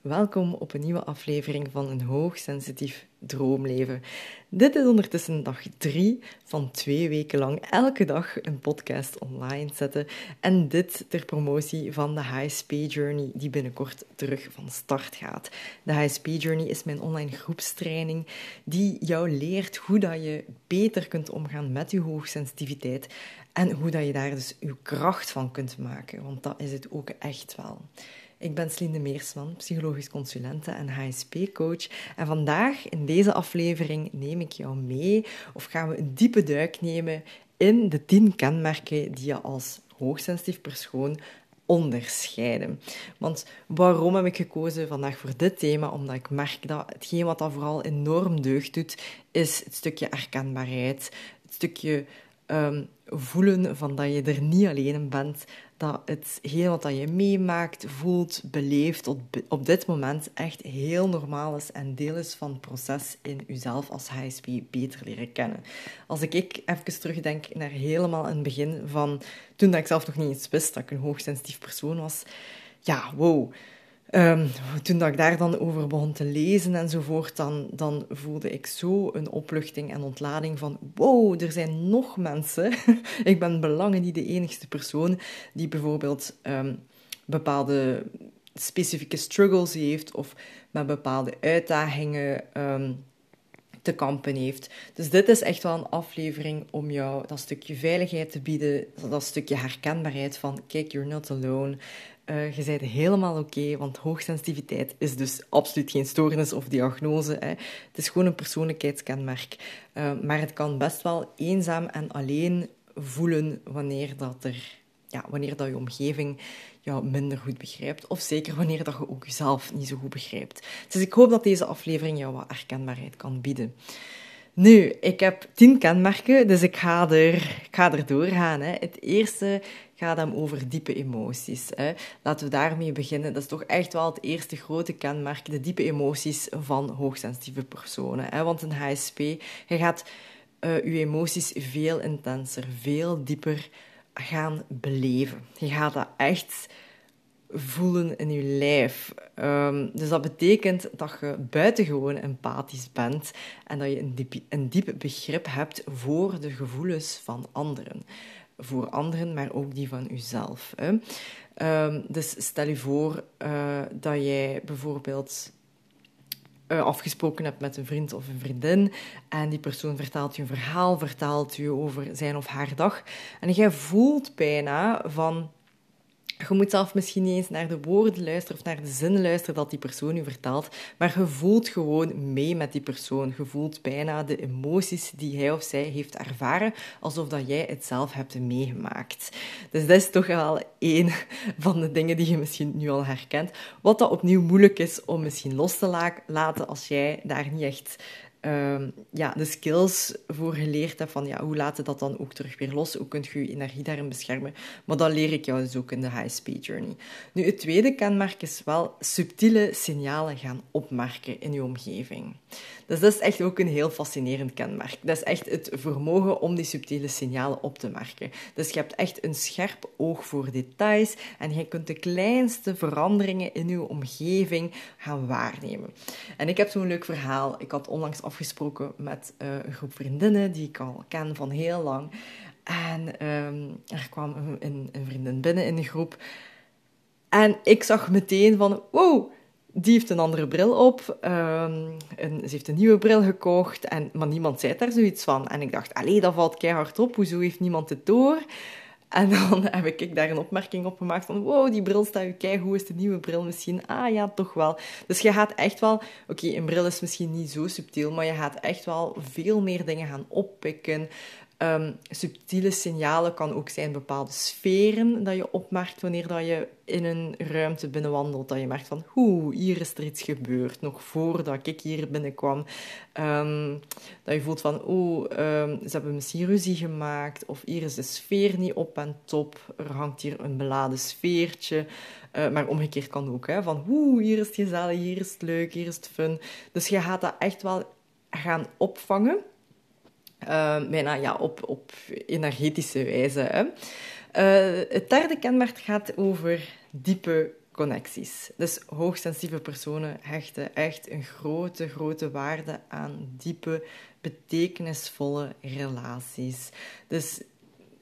Welkom op een nieuwe aflevering van een hoogsensitief droomleven. Dit is ondertussen dag drie van twee weken lang elke dag een podcast online zetten. En dit ter promotie van de HSP Journey, die binnenkort terug van start gaat. De HSP Journey is mijn online groepstraining die jou leert hoe dat je beter kunt omgaan met je hoogsensitiviteit en hoe dat je daar dus je kracht van kunt maken. Want dat is het ook echt wel. Ik ben Slinde Meersman, psychologisch consulente en HSP-coach. En vandaag, in deze aflevering, neem ik jou mee, of gaan we een diepe duik nemen in de tien kenmerken die je als hoogsensitief persoon onderscheiden. Want waarom heb ik gekozen vandaag voor dit thema? Omdat ik merk dat hetgeen wat dat vooral enorm deugd doet, is het stukje herkenbaarheid, het stukje um, voelen van dat je er niet alleen in bent, dat het heel wat je meemaakt, voelt, beleeft op, op dit moment echt heel normaal is en deel is van het proces in jezelf als HSP beter leren kennen. Als ik, ik even terugdenk naar helemaal in het begin van toen dat ik zelf nog niet eens wist dat ik een hoogsensitief persoon was, ja, wow Um, toen dat ik daar dan over begon te lezen enzovoort, dan, dan voelde ik zo een opluchting en ontlading van wow, er zijn nog mensen. ik ben belangen niet de enigste persoon die bijvoorbeeld um, bepaalde specifieke struggles heeft of met bepaalde uitdagingen um, te kampen heeft. Dus dit is echt wel een aflevering om jou dat stukje veiligheid te bieden, dat stukje herkenbaarheid van kijk, you're not alone. Uh, je bent helemaal oké, want hoogsensitiviteit is dus absoluut geen stoornis of diagnose. Hè. Het is gewoon een persoonlijkheidskenmerk. Uh, maar het kan best wel eenzaam en alleen voelen wanneer, dat er, ja, wanneer dat je omgeving jou minder goed begrijpt. Of zeker wanneer dat je ook jezelf niet zo goed begrijpt. Dus ik hoop dat deze aflevering jou wat herkenbaarheid kan bieden. Nu, ik heb tien kenmerken, dus ik ga er, ik ga er doorgaan. Hè. Het eerste gaat hem over diepe emoties. Hè. Laten we daarmee beginnen. Dat is toch echt wel het eerste grote kenmerk, de diepe emoties van hoogsensitieve personen. Hè. Want een HSP, je gaat uh, je emoties veel intenser, veel dieper gaan beleven. Je gaat dat echt voelen in je lijf. Um, dus dat betekent dat je buitengewoon empathisch bent en dat je een diep, een diep begrip hebt voor de gevoelens van anderen. Voor anderen, maar ook die van jezelf. Hè. Um, dus stel je voor uh, dat jij bijvoorbeeld uh, afgesproken hebt met een vriend of een vriendin en die persoon vertelt je een verhaal, vertelt je over zijn of haar dag en jij voelt bijna van je moet zelf misschien niet eens naar de woorden luisteren of naar de zinnen luisteren dat die persoon je vertelt, maar je voelt gewoon mee met die persoon. Je voelt bijna de emoties die hij of zij heeft ervaren, alsof dat jij het zelf hebt meegemaakt. Dus dat is toch wel één van de dingen die je misschien nu al herkent. Wat dat opnieuw moeilijk is om misschien los te laten als jij daar niet echt um, ja, de skills voor geleerd heb van ja, hoe laat dat dan ook terug weer los? Hoe kun je je energie daarin beschermen? Maar dat leer ik jou dus ook in de HSP Journey. Nu, het tweede kenmerk is wel subtiele signalen gaan opmerken in je omgeving. Dus dat is echt ook een heel fascinerend kenmerk. Dat is echt het vermogen om die subtiele signalen op te merken. Dus je hebt echt een scherp oog voor details en je kunt de kleinste veranderingen in je omgeving gaan waarnemen. En ik heb zo'n leuk verhaal. Ik had onlangs afgesproken met uh, een groep vriendinnen die ik al ken van heel lang. En um, er kwam een, een vriendin binnen in de groep. En ik zag meteen van, wow, die heeft een andere bril op. Um, en ze heeft een nieuwe bril gekocht. En, maar niemand zei daar zoiets van. En ik dacht, allee, dat valt keihard op. Hoezo heeft niemand het door? En dan heb ik daar een opmerking op gemaakt van... Wow, die bril staat je hoe Is de nieuwe bril misschien? Ah ja, toch wel. Dus je gaat echt wel... Oké, een bril is misschien niet zo subtiel, maar je gaat echt wel veel meer dingen gaan oppikken. Um, subtiele signalen kan ook zijn bepaalde sferen dat je opmerkt wanneer dat je in een ruimte binnenwandelt. Dat je merkt van, hoe hier is er iets gebeurd, nog voordat ik hier binnenkwam. Um, dat je voelt van, oh, ze hebben misschien ruzie gemaakt. Of hier is de sfeer niet op en top. Er hangt hier een beladen sfeertje. Uh, maar omgekeerd kan ook, hè, van, hoe hier is het gezellig, hier is het leuk, hier is het fun. Dus je gaat dat echt wel gaan opvangen bijna ja, op, op energetische wijze. Hè. Uh, het derde kenmerk gaat over diepe connecties. Dus hoogsensitieve personen hechten echt een grote, grote waarde aan diepe, betekenisvolle relaties. Dus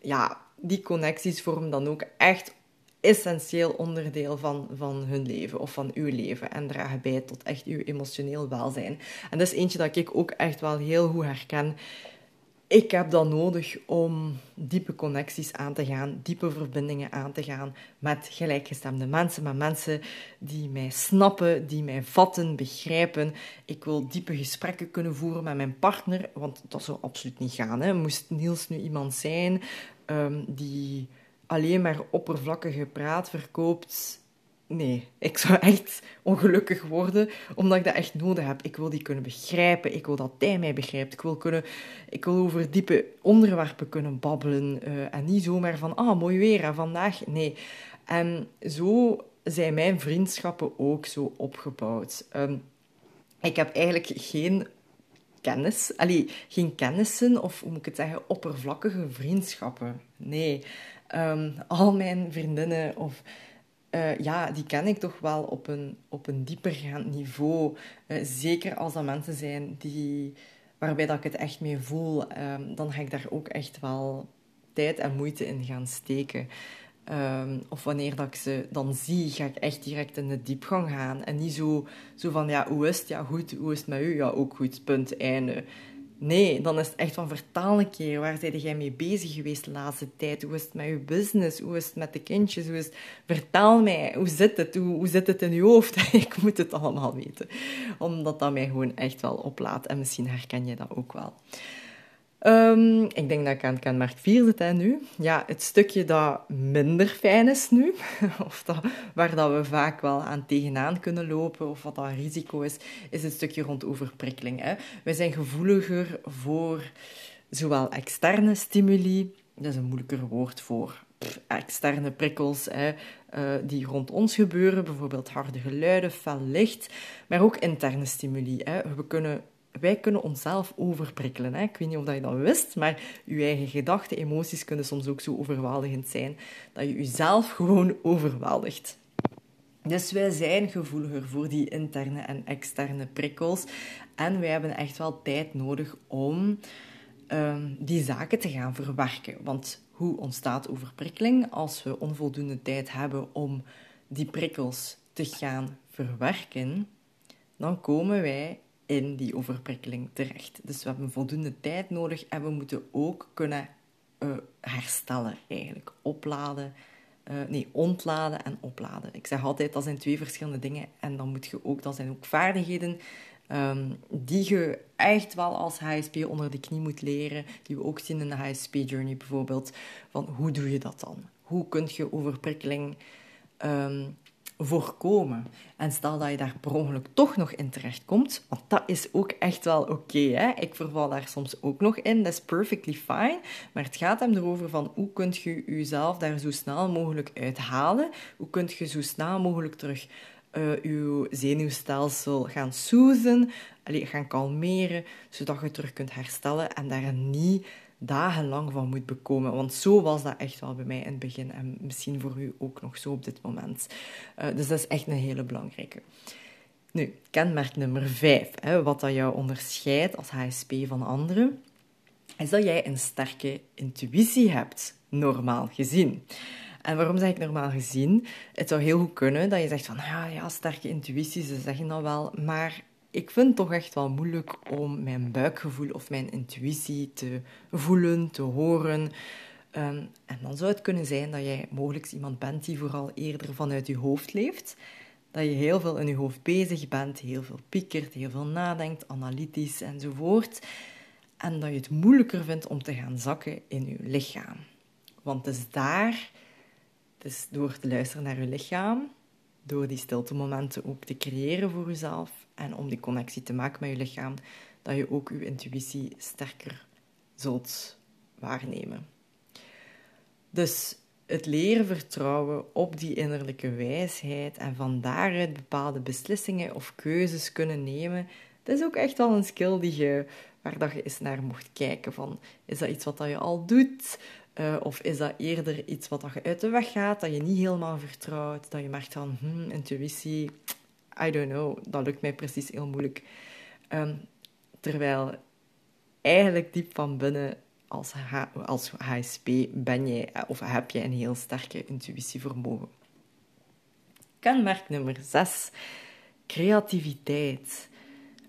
ja, die connecties vormen dan ook echt essentieel onderdeel van, van hun leven of van uw leven en dragen bij tot echt uw emotioneel welzijn. En dat is eentje dat ik ook echt wel heel goed herken ik heb dat nodig om diepe connecties aan te gaan, diepe verbindingen aan te gaan met gelijkgestemde mensen, met mensen die mij snappen, die mij vatten, begrijpen. Ik wil diepe gesprekken kunnen voeren met mijn partner, want dat zou absoluut niet gaan. Hè. Moest Niels nu iemand zijn um, die alleen maar oppervlakkige praat verkoopt, nee, ik zou echt ongelukkig worden, omdat ik dat echt nodig heb. Ik wil die kunnen begrijpen, ik wil dat hij mij begrijpt. Ik wil, kunnen, ik wil over diepe onderwerpen kunnen babbelen uh, en niet zomaar van, ah, mooi weer vandaag. Nee. En zo zijn mijn vriendschappen ook zo opgebouwd. Um, ik heb eigenlijk geen kennis, allee, geen kennissen of hoe moet ik het zeggen, oppervlakkige vriendschappen. Nee, um, al mijn vriendinnen of uh, ja, die ken ik toch wel op een, op een diepergaand niveau. Uh, zeker als dat mensen zijn die, waarbij dat ik het echt mee voel, um, dan ga ik daar ook echt wel tijd en moeite in gaan steken. Um, of wanneer dat ik ze dan zie, ga ik echt direct in de diepgang gaan. En niet zo, zo van, ja, hoe is het? Ja, goed. Hoe is het met u? Ja, ook goed. Punt. Einde. Nee, dan is het echt van vertaal een keer. Waar zijn jij mee bezig geweest de laatste tijd? Hoe is het met je business? Hoe is het met de kindjes? Hoe is? Vertaal mij, hoe zit het? Hoe, hoe zit het in je hoofd? ik moet het allemaal weten. Omdat dat mij gewoon echt wel oplaat. En misschien herken je dat ook wel. Um, ik denk dat ik aan kenmerk 4 zit nu. Ja, het stukje dat minder fijn is nu, of dat, waar dat we vaak wel aan tegenaan kunnen lopen, of wat dat risico is, is het stukje rond overprikkeling. Hè. Wij zijn gevoeliger voor zowel externe stimuli, dat is een moeilijker woord voor externe prikkels hè, uh, die rond ons gebeuren, bijvoorbeeld harde geluiden, fel licht, maar ook interne stimuli. Hè. We kunnen wij kunnen onszelf overprikkelen. Hè? Ik weet niet of je dat wist, maar je eigen gedachten, emoties kunnen soms ook zo overweldigend zijn dat je jezelf gewoon overweldigt. Dus wij zijn gevoeliger voor die interne en externe prikkels. En wij hebben echt wel tijd nodig om um, die zaken te gaan verwerken. Want hoe ontstaat overprikkeling? Als we onvoldoende tijd hebben om die prikkels te gaan verwerken, dan komen wij in die overprikkeling terecht. Dus we hebben voldoende tijd nodig en we moeten ook kunnen uh, herstellen, eigenlijk. Opladen, uh, nee, ontladen en opladen. Ik zeg altijd, dat zijn twee verschillende dingen en dan moet je ook, dat zijn ook vaardigheden um, die je echt wel als HSP onder de knie moet leren, die we ook zien in de HSP-journey bijvoorbeeld, van hoe doe je dat dan? Hoe kun je overprikkeling um, voorkomen. En stel dat je daar per ongeluk toch nog in terechtkomt, want dat is ook echt wel oké. Okay, ik verval daar soms ook nog in, dat is perfectly fine. Maar het gaat hem erover van hoe kun je jezelf daar zo snel mogelijk uithalen? Hoe kun je zo snel mogelijk terug uh, je zenuwstelsel gaan soothen, gaan kalmeren, zodat je terug kunt herstellen en daar niet dagenlang van moet bekomen. Want zo was dat echt wel bij mij in het begin en misschien voor u ook nog zo op dit moment. Uh, dus dat is echt een hele belangrijke. Nu, kenmerk nummer 5, hè, wat dat jou onderscheidt als HSP van anderen, is dat jij een sterke intuïtie hebt, normaal gezien. En waarom zeg ik normaal gezien? Het zou heel goed kunnen dat je zegt van, ja, ja sterke intuïtie, ze zeggen dat wel, maar ik vind het toch echt wel moeilijk om mijn buikgevoel of mijn intuïtie te voelen, te horen. Ehm, en dan zou het kunnen zijn dat jij mogelijk iemand bent die vooral eerder vanuit je hoofd leeft. Dat je heel veel in je hoofd bezig bent, heel veel piekert, heel veel nadenkt, analytisch enzovoort. En dat je het moeilijker vindt om te gaan zakken in je lichaam. Want het is daar, het is door te luisteren naar je lichaam, door die stilte momenten ook te creëren voor jezelf en om die connectie te maken met je lichaam, dat je ook je intuïtie sterker zult waarnemen. Dus het leren vertrouwen op die innerlijke wijsheid en van daaruit bepaalde beslissingen of keuzes kunnen nemen, dat is ook echt wel een skill die je, waar dat je eens naar mocht kijken. Van, is dat iets wat dat je al doet? Uh, of is dat eerder iets wat je uit de weg gaat, dat je niet helemaal vertrouwt, dat je merkt van, hmm, intuïtie, I don't know, dat lukt mij precies heel moeilijk. Um, terwijl eigenlijk diep van binnen, als, als HSP, ben jij of heb je een heel sterke intuïtievermogen. Kenmerk nummer 6. Creativiteit.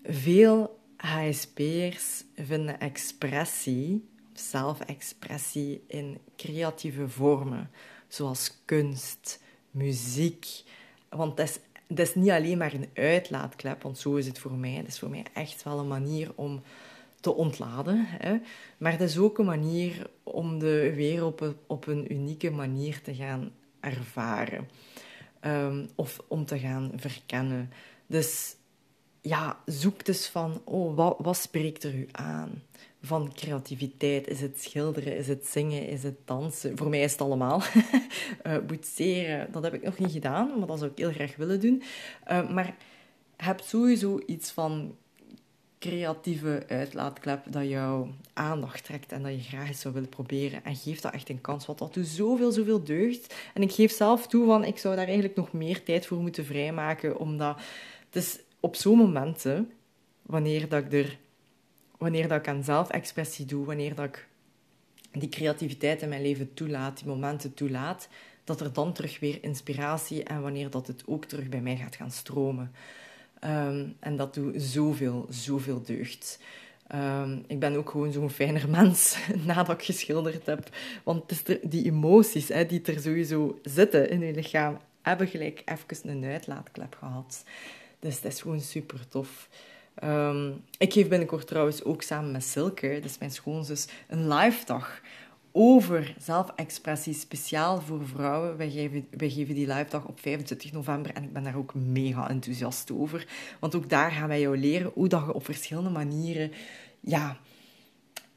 Veel HSP'ers vinden expressie, zelfexpressie, in creatieve vormen, zoals kunst, muziek. Want dat is, dat is niet alleen maar een uitlaatklep, want zo is het voor mij. Het is voor mij echt wel een manier om te ontladen. Hè. Maar het is ook een manier om de wereld op, op een unieke manier te gaan ervaren. Um, of om te gaan verkennen. Dus ja, zoek dus van, oh, wat, wat spreekt er u aan? Van creativiteit, is het schilderen, is het zingen, is het dansen? Voor mij is het allemaal. uh, boetseren, dat heb ik nog niet gedaan, maar dat zou ik heel graag willen doen. Uh, maar heb sowieso iets van creatieve uitlaatklep dat jouw aandacht trekt en dat je graag eens zou willen proberen. En geef dat echt een kans, want dat doet zoveel, zoveel deugd. En ik geef zelf toe van, ik zou daar eigenlijk nog meer tijd voor moeten vrijmaken, omdat het is op zo'n momenten, wanneer dat ik er, wanneer dat ik aan zelfexpressie doe, wanneer dat ik die creativiteit in mijn leven toelaat, die momenten toelaat, dat er dan terug weer inspiratie en wanneer dat het ook terug bij mij gaat gaan stromen. Ehm, en dat doet zoveel, zoveel deugd. Um, ik ben ook gewoon zo'n fijner mens nadat ik geschilderd heb. Want het is die emoties hè, die er sowieso zitten in je lichaam, hebben gelijk even een uitlaatklep gehad. Dus dat is gewoon super tof. Um, ik geef binnenkort trouwens ook samen met Silke, dus mijn schoonzus, een live dag over zelfexpressie speciaal voor vrouwen. Wij geven, wij geven die live dag op 25 november en ik ben daar ook mega enthousiast over. Want ook daar gaan wij jou leren hoe dat je op verschillende manieren ja,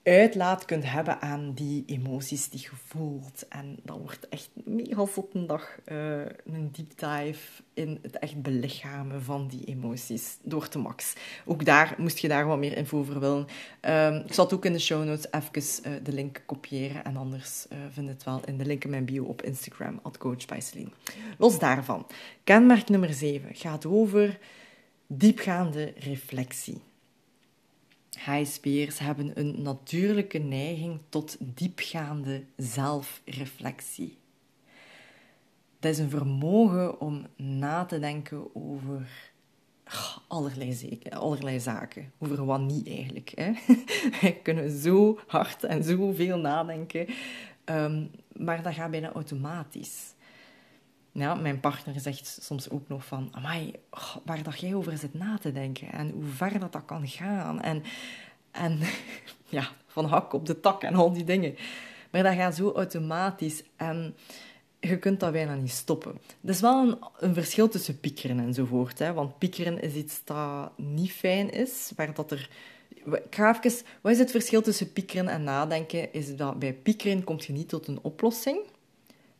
uitlaat kunt hebben aan die emoties die je voelt. En dat wordt echt mega een dag, uh, een deep dive in het echt belichamen van die emoties door te max. Ook daar moest je daar wat meer info over willen. Um, ik zal het ook in de show notes even uh, de link kopiëren en anders uh, vind het wel in de link in mijn bio op Instagram, at Los daarvan, kenmerk nummer 7 gaat over diepgaande reflectie. HSP'ers hebben een natuurlijke neiging tot diepgaande zelfreflectie. Dat is een vermogen om na te denken over allerlei, allerlei zaken. Over wat niet eigenlijk. Hè? We kunnen zo hard en zoveel nadenken, um, maar dat gaat bijna automatisch. Ja, mijn partner zegt soms ook nog van... Amai, waar dat jij over zit na te denken. En hoe ver dat, dat kan gaan. En, en ja, van hak op de tak en al die dingen. Maar dat gaat zo automatisch. En je kunt dat bijna niet stoppen. Er is wel een, verschil tussen piekeren enzovoort. Hè? Want piekeren is iets dat niet fijn is. Waar dat er... Ik. Wat is het verschil tussen piekeren en nadenken? Is dat bij piekeren kom je niet tot een oplossing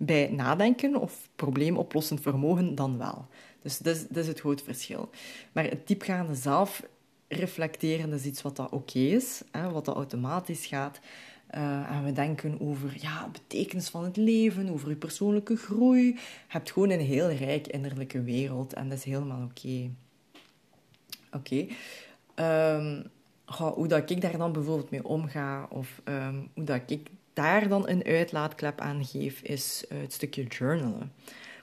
bij nadenken of probleemoplossend vermogen dan wel. Dus dat is, dat is het grote verschil. Maar het diepgaande zelf reflecteren is iets wat dat oké is, hè, wat dat automatisch gaat. Uh, en we denken over ja, betekenis van het leven, over je persoonlijke groei. Je hebt gewoon een heel rijk innerlijke wereld en dat is helemaal oké. Oké. Ehm, hoe dat ik daar dan bijvoorbeeld mee omga, of um, hoe dat ik daar dan een uitlaatklep aan geef, is eh, het stukje journalen.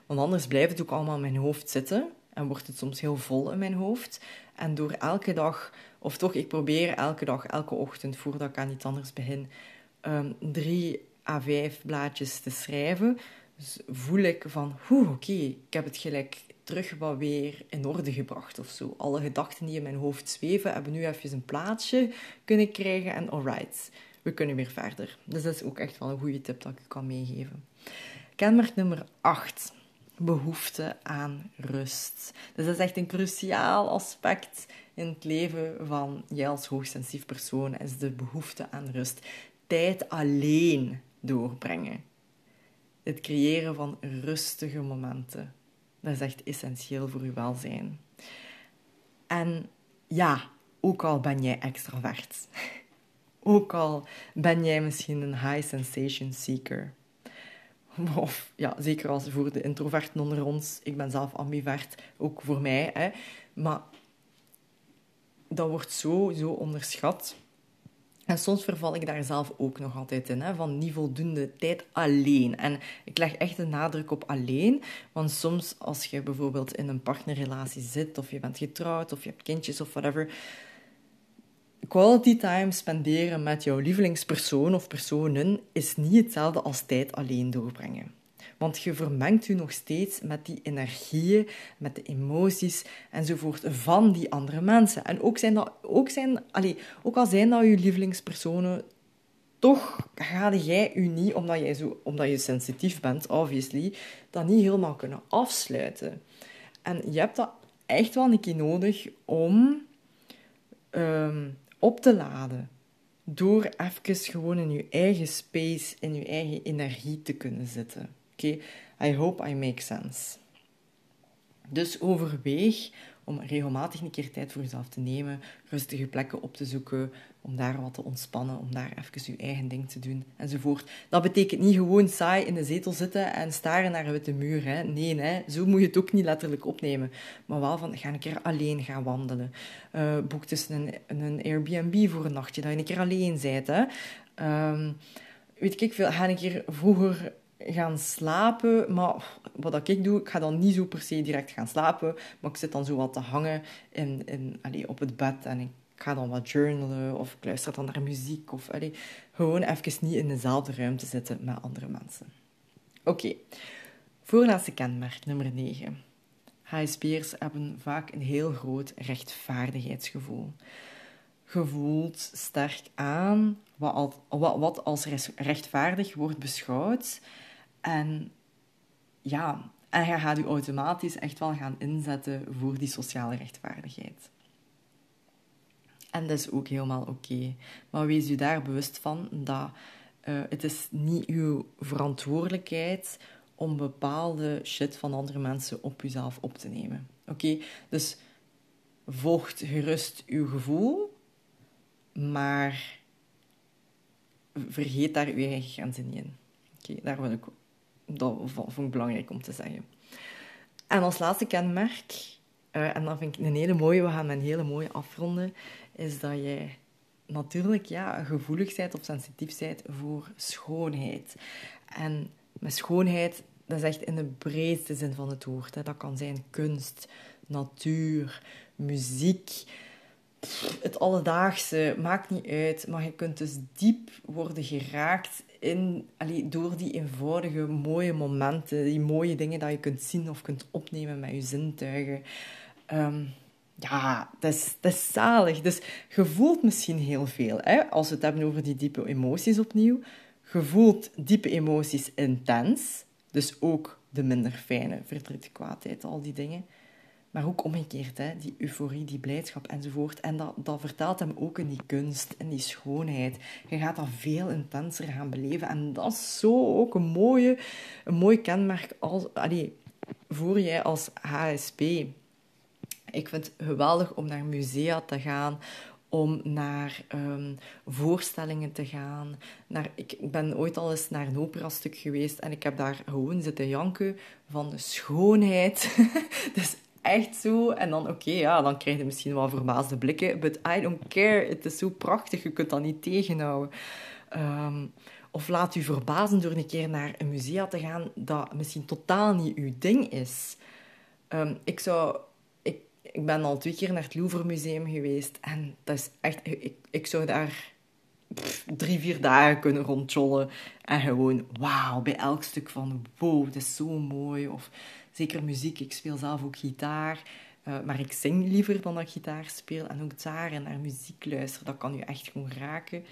Want anders blijft het ook allemaal in mijn hoofd zitten en wordt het soms heel vol in mijn hoofd. En door elke dag, of toch, ik probeer elke dag, elke ochtend, voordat ik aan iets anders begin, um, drie A5 blaadjes te schrijven. Dus voel ik van, oké, ik heb het gelijk terug wat weer in orde gebracht of zo. Alle gedachten die in mijn hoofd zweven, hebben nu even een plaatsje kunnen krijgen en alright we kunnen weer verder. Dus dat is ook echt wel een goede tip dat ik kan meegeven. Kenmerk nummer 8. Behoefte aan rust. Dus dat is echt een cruciaal aspect in het leven van jij als hoogsensitief persoon, is de behoefte aan rust. Tijd alleen doorbrengen. Het creëren van rustige momenten. Dat is echt essentieel voor je welzijn. En ja, ook al ben jij extravert Ook al ben jij misschien een high sensation seeker. Of ja, zeker als voor de introverten onder ons. Ik ben zelf ambivert, ook voor mij. Hè. Maar dat wordt zo, zo onderschat. En soms verval ik daar zelf ook nog altijd in, hè, van niet voldoende tijd alleen. En ik leg echt de nadruk op alleen, want soms als je bijvoorbeeld in een partnerrelatie zit, of je bent getrouwd, of je hebt kindjes of whatever, quality time spenderen met jouw lievelingspersoon of personen is niet hetzelfde als tijd alleen doorbrengen. Want je vermengt je nog steeds met die energieën, met de emoties enzovoort van die andere mensen. En ook, zijn dat, ook, zijn, allez, ook al zijn dat je lievelingspersonen, toch ga jij je niet, omdat, jij zo, omdat je sensitief bent, obviously, dat niet helemaal kunnen afsluiten. En je hebt dat echt wel een keer nodig om ehm, op te laden. Door even gewoon in je eigen space, in je eigen energie te kunnen zitten. Oké, I hope I make sense. Dus overweeg om regelmatig een keer tijd voor jezelf te nemen, rustige plekken op te zoeken, om daar wat te ontspannen, om daar even je eigen ding te doen, enzovoort. Dat betekent niet gewoon saai in de zetel zitten en staren naar een witte muur. Hè. Nee, zo moet je het ook niet letterlijk opnemen. Maar wel van, ga een keer alleen gaan wandelen. Uh, boek dus een, een Airbnb voor een nachtje, dat je een keer alleen bent. Hè. Um, weet ik veel, ga een keer vroeger gaan slapen. Maar wat ik doe, ik ga dan niet zo per se direct gaan slapen. Maar ik zit dan zo wat te hangen in, in, allez, op het bed en ik ga dan wat journalen of ik luister dan naar muziek. Of allez, gewoon even niet in dezelfde ruimte zitten met andere mensen. Oké, voorlaatste kenmerk, nummer 9. HSP'ers hebben vaak een heel groot rechtvaardigheidsgevoel. Gevoeld sterk aan wat, wat als rechtvaardig wordt beschouwd en ja, en je gaat je automatisch echt wel gaan inzetten voor die sociale rechtvaardigheid. En dat is ook helemaal oké. Maar wees je daar bewust van dat uh, het is niet uw verantwoordelijkheid om bepaalde shit van andere mensen op jezelf op te nemen. Oké? Dus volgt gerust uw gevoel, maar vergeet daar uw eigen grenzen niet in. Oké, daar wil ik dat vond ik belangrijk om te zeggen. En als laatste kenmerk, uh, en dat vind ik een hele mooie, we gaan een hele mooie afronden, is dat jij natuurlijk ja, gevoelig bent of sensitief bent voor schoonheid. En met schoonheid, dat is echt in de breedste zin van het woord. Dat kan zijn kunst, natuur, muziek, het alledaagse, maakt niet uit. Maar je kunt dus diep worden geraakt in, door die eenvoudige, mooie momenten, die mooie dingen dat je kunt zien of kunt opnemen met je zintuigen. Um, ja, dat is, dat zalig. Dus je voelt misschien heel veel. Hè? Als we het hebben over die diepe emoties opnieuw. Je voelt diepe emoties intens. Dus ook de minder fijne verdriet, kwaadheid, al die dingen. Maar ook omgekeerd, hè, die euforie, die blijdschap enzovoort. En dat, dat vertelt hem ook in die kunst en die schoonheid. Je gaat dat veel intenser gaan beleven. En dat is zo ook een, mooie, een mooi kenmerk als, allee, voor jij als HSP. Ik vind het geweldig om naar musea te gaan, om naar um, voorstellingen te gaan. Naar, ik ben ooit al eens naar een operastuk geweest en ik heb daar gewoon zitten janken van de schoonheid. dus echt zo. En dan, oké, ja, dan krijg je misschien wel verbaasde blikken. But I don't care. Het is zo prachtig. Je kunt dat niet tegenhouden. Ehm, of laat u verbazen door een keer naar een museum te gaan dat misschien totaal niet uw ding is. Um, ik zou... Ik, ik ben al twee keer naar het Louvre Museum geweest. En dat is echt... Ik, ik zou daar drie, vier dagen kunnen rondjollen. En gewoon, wauw, bij elk stuk van... Wow, dat is zo mooi. Of Zeker muziek. Ik speel zelf ook gitaar. Uh, maar ik zing liever dan dat ik gitaar speel. En ook daar en naar muziek luisteren, dat kan je echt gewoon raken.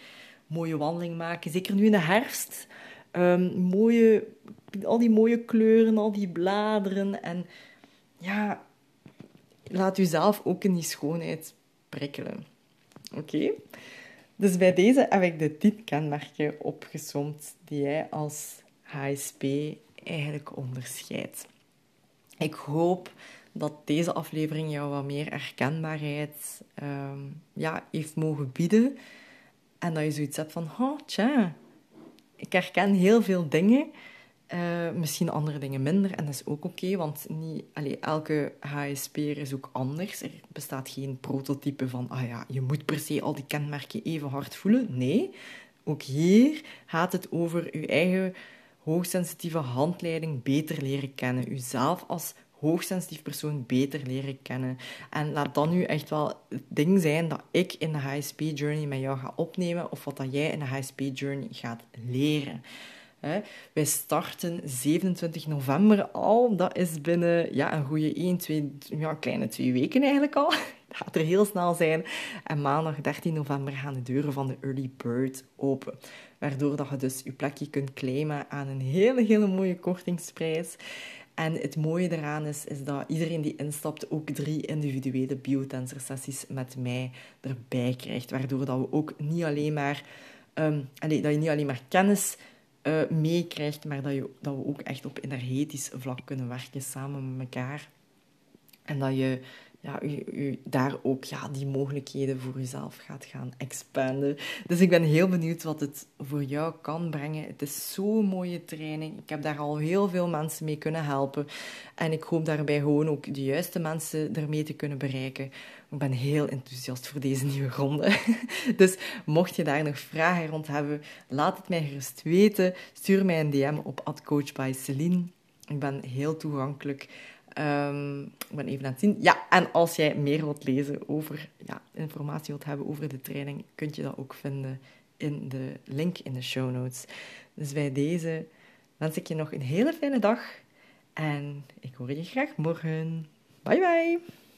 Mooie wandeling maken. Zeker nu in de herfst. Um, mooie, al die mooie kleuren, al die bladeren. En ja, laat u zelf ook in die schoonheid prikkelen. Oké? Dus bij deze heb ik de tien kenmerken opgesomd die jij als HSP eigenlijk onderscheidt. Ik hoop dat deze aflevering jou wat meer herkenbaarheid um, ja, heeft mogen bieden. En dat je zoiets hebt van, oh, tja, ik herken heel veel dingen. Uh, misschien andere dingen minder. En dat is ook oké, want niet, allee, elke HSP'er is ook anders. Er bestaat geen prototype van, ah ja, je moet per se al die kenmerken even hard voelen. Nee, ook hier gaat het over je eigen hoogsensitieve handleiding beter leren kennen. Uzelf als hoogsensitief persoon beter leren kennen. En laat dan nu echt wel het ding zijn dat ik in de HSP-journey met jou ga opnemen of wat dat jij in de HSP-journey gaat leren. Wij starten 27 november al. Dat is binnen ja, een goede 1, 2, ja, kleine twee weken eigenlijk al. Het gaat er heel snel zijn. En maandag 13 november gaan de deuren van de Early Bird open. Waardoor dat je dus je plekje kunt claimen aan een hele, hele mooie kortingsprijs. En het mooie eraan is, is dat iedereen die instapt ook drie individuele biotensor sessies met mij erbij krijgt. Waardoor dat we ook niet alleen maar, um, dat je niet alleen maar kennis uh, meekrijgt, maar dat, je, dat we ook echt op energetisch vlak kunnen werken samen met elkaar. En dat je ja, u, u, daar ook ja, die mogelijkheden voor jezelf gaat gaan expanden. Dus ik ben heel benieuwd wat het voor jou kan brengen. Het is zo'n mooie training. Ik heb daar al heel veel mensen mee kunnen helpen. En ik hoop daarbij gewoon ook de juiste mensen ermee te kunnen bereiken. Ik ben heel enthousiast voor deze nieuwe ronde. Dus mocht je daar nog vragen rond hebben, laat het mij gerust weten. Stuur mij een DM op @coachbyceline. Ik ben heel toegankelijk. Um, ik ben even aan het zien. Ja, en als jij meer wilt lezen over, ja, informatie wilt hebben over de training, kun je dat ook vinden in de link in de show notes. Dus bij deze wens ik je nog een hele fijne dag en ik hoor je graag morgen. Bye bye!